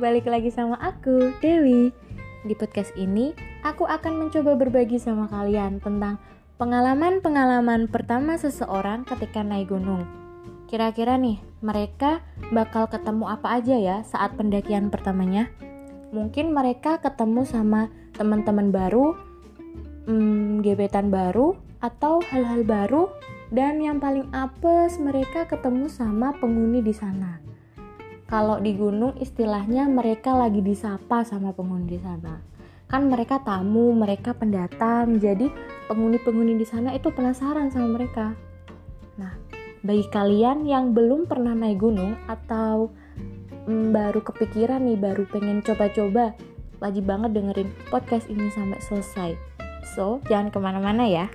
balik lagi sama aku, Dewi. Di podcast ini, aku akan mencoba berbagi sama kalian tentang pengalaman-pengalaman pertama seseorang ketika naik gunung. Kira-kira nih, mereka bakal ketemu apa aja ya saat pendakian pertamanya? Mungkin mereka ketemu sama teman-teman baru, hmm, gebetan baru, atau hal-hal baru, dan yang paling apes mereka ketemu sama penghuni di sana kalau di gunung istilahnya mereka lagi disapa sama penghuni di sana kan mereka tamu mereka pendatang. Jadi penghuni-penghuni di sana itu penasaran sama mereka. Nah bagi kalian yang belum pernah naik gunung atau mm, baru kepikiran nih baru pengen coba-coba wajib banget dengerin podcast ini sampai selesai. So jangan ke mana-mana ya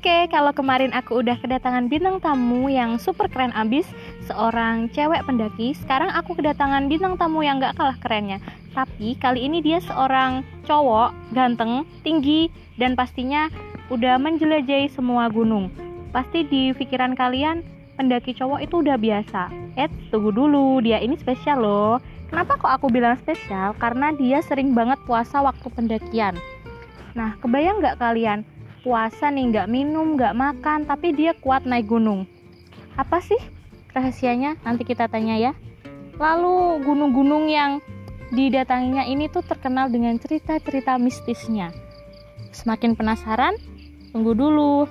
Oke, kalau kemarin aku udah kedatangan bintang tamu yang super keren abis, seorang cewek pendaki. Sekarang aku kedatangan bintang tamu yang gak kalah kerennya. Tapi kali ini dia seorang cowok, ganteng, tinggi, dan pastinya udah menjelajahi semua gunung. Pasti di pikiran kalian, pendaki cowok itu udah biasa. Eh, tunggu dulu, dia ini spesial loh. Kenapa kok aku bilang spesial? Karena dia sering banget puasa waktu pendakian. Nah, kebayang gak kalian? Puasa nih nggak minum nggak makan tapi dia kuat naik gunung. Apa sih rahasianya? Nanti kita tanya ya. Lalu gunung-gunung yang didatanginya ini tuh terkenal dengan cerita-cerita mistisnya. Semakin penasaran tunggu dulu.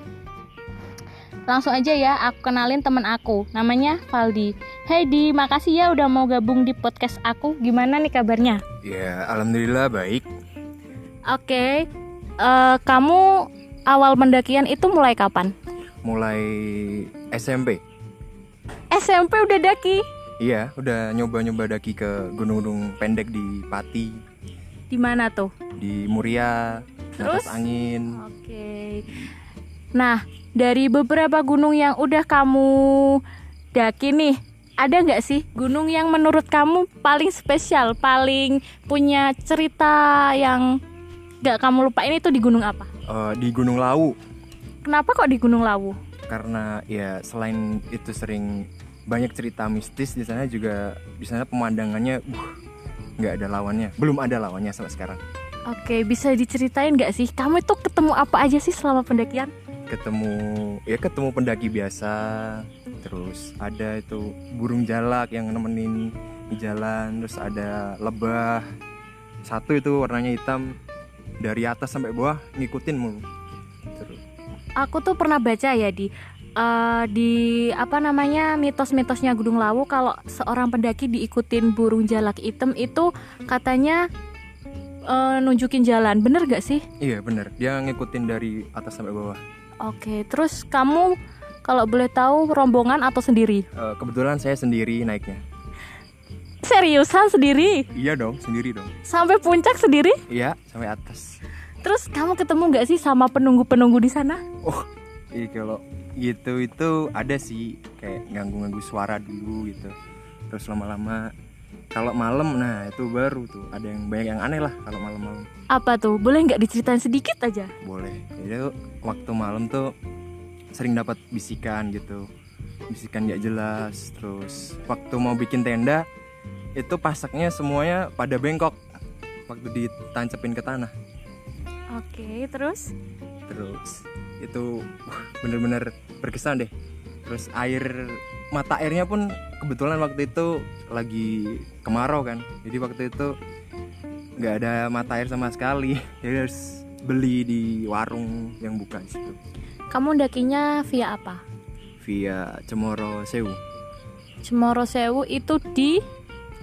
Langsung aja ya aku kenalin temen aku. Namanya Valdi. Hey Di makasih ya udah mau gabung di podcast aku. Gimana nih kabarnya? Ya alhamdulillah baik. Oke okay. uh, eh, kamu awal pendakian itu mulai kapan? Mulai SMP. SMP udah daki? Iya, udah nyoba-nyoba daki ke gunung-gunung pendek di Pati. Di mana tuh? Di Muria, Terus? atas angin. Oke. Nah, dari beberapa gunung yang udah kamu daki nih, ada nggak sih gunung yang menurut kamu paling spesial, paling punya cerita yang nggak kamu lupain itu di gunung apa? Uh, di Gunung Lawu. Kenapa kok di Gunung Lawu? Karena ya selain itu sering banyak cerita mistis di sana juga di sana pemandangannya uh, nggak ada lawannya, belum ada lawannya sampai sekarang. Oke, bisa diceritain nggak sih kamu itu ketemu apa aja sih selama pendakian? Ketemu ya ketemu pendaki biasa, terus ada itu burung jalak yang nemenin di jalan, terus ada lebah satu itu warnanya hitam dari atas sampai bawah ngikutin mulu. Terus aku tuh pernah baca ya di uh, di apa namanya mitos-mitosnya Gunung Lawu kalau seorang pendaki diikutin burung jalak hitam itu katanya uh, nunjukin jalan. Bener gak sih? Iya bener. Dia ngikutin dari atas sampai bawah. Oke terus kamu kalau boleh tahu rombongan atau sendiri? Uh, kebetulan saya sendiri naiknya Seriusan sendiri? Iya dong, sendiri dong. Sampai puncak sendiri? Iya, sampai atas. Terus kamu ketemu nggak sih sama penunggu-penunggu di sana? Oh, iya kalau gitu itu ada sih kayak ganggu-ganggu suara dulu gitu. Terus lama-lama kalau malam nah itu baru tuh ada yang banyak yang aneh lah kalau malam-malam. Apa tuh? Boleh nggak diceritain sedikit aja? Boleh. Jadi waktu malam tuh sering dapat bisikan gitu. Bisikan gak jelas. Terus waktu mau bikin tenda itu pasaknya semuanya pada bengkok waktu ditancepin ke tanah. Oke terus? Terus itu bener-bener berkesan deh. Terus air mata airnya pun kebetulan waktu itu lagi kemarau kan. Jadi waktu itu nggak ada mata air sama sekali. Jadi harus beli di warung yang buka situ. Kamu dakinya via apa? Via Cemoro Sewu. Cemoro Sewu itu di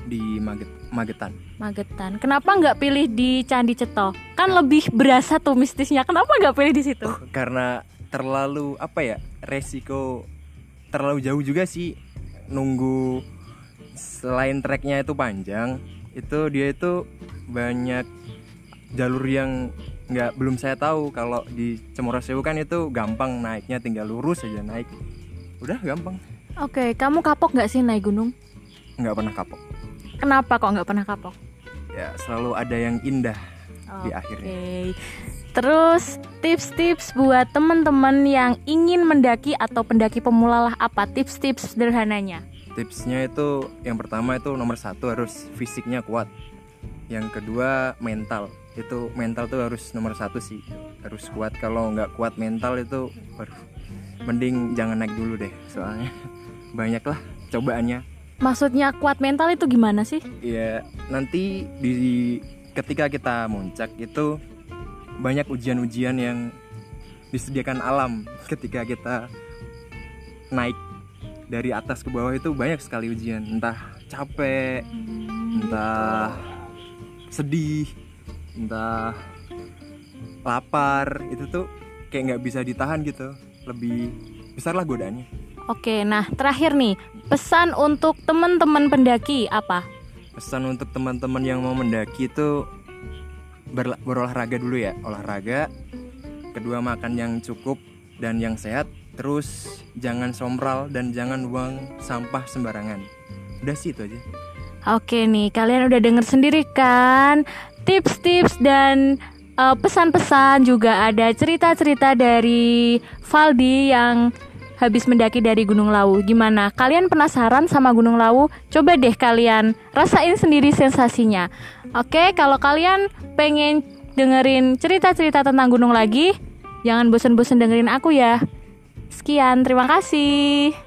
di Maget Magetan. Magetan. Kenapa nggak pilih di Candi Ceto? Kan lebih berasa tuh mistisnya. Kenapa nggak pilih di situ? Oh, karena terlalu apa ya resiko terlalu jauh juga sih nunggu selain treknya itu panjang itu dia itu banyak jalur yang nggak belum saya tahu kalau di Cemoro Sewu kan itu gampang naiknya tinggal lurus aja naik udah gampang oke kamu kapok nggak sih naik gunung nggak pernah kapok Kenapa kok nggak pernah kapok? Ya selalu ada yang indah okay. di akhirnya. Terus tips-tips buat teman-teman yang ingin mendaki atau pendaki pemula lah apa tips-tips sederhananya? Tipsnya itu yang pertama itu nomor satu harus fisiknya kuat. Yang kedua mental. Itu mental tuh harus nomor satu sih. Harus kuat. Kalau nggak kuat mental itu, waduh, mending jangan naik dulu deh. Soalnya banyak lah cobaannya. Maksudnya kuat mental itu gimana sih? Ya nanti di ketika kita muncak itu banyak ujian-ujian yang disediakan alam ketika kita naik dari atas ke bawah itu banyak sekali ujian. Entah capek entah sedih entah lapar itu tuh kayak nggak bisa ditahan gitu. Lebih besar lah godaannya Oke, nah terakhir nih pesan untuk teman-teman pendaki apa? pesan untuk teman-teman yang mau mendaki itu ber- berolahraga dulu ya olahraga. Kedua makan yang cukup dan yang sehat. Terus jangan sombral dan jangan buang sampah sembarangan. Udah sih itu aja. Oke nih, kalian udah denger sendiri kan? Tips-tips dan uh, pesan-pesan juga ada cerita-cerita dari Valdi yang habis mendaki dari Gunung Lawu. Gimana? Kalian penasaran sama Gunung Lawu? Coba deh kalian rasain sendiri sensasinya. Oke, kalau kalian pengen dengerin cerita-cerita tentang gunung lagi, jangan bosan-bosan dengerin aku ya. Sekian, terima kasih.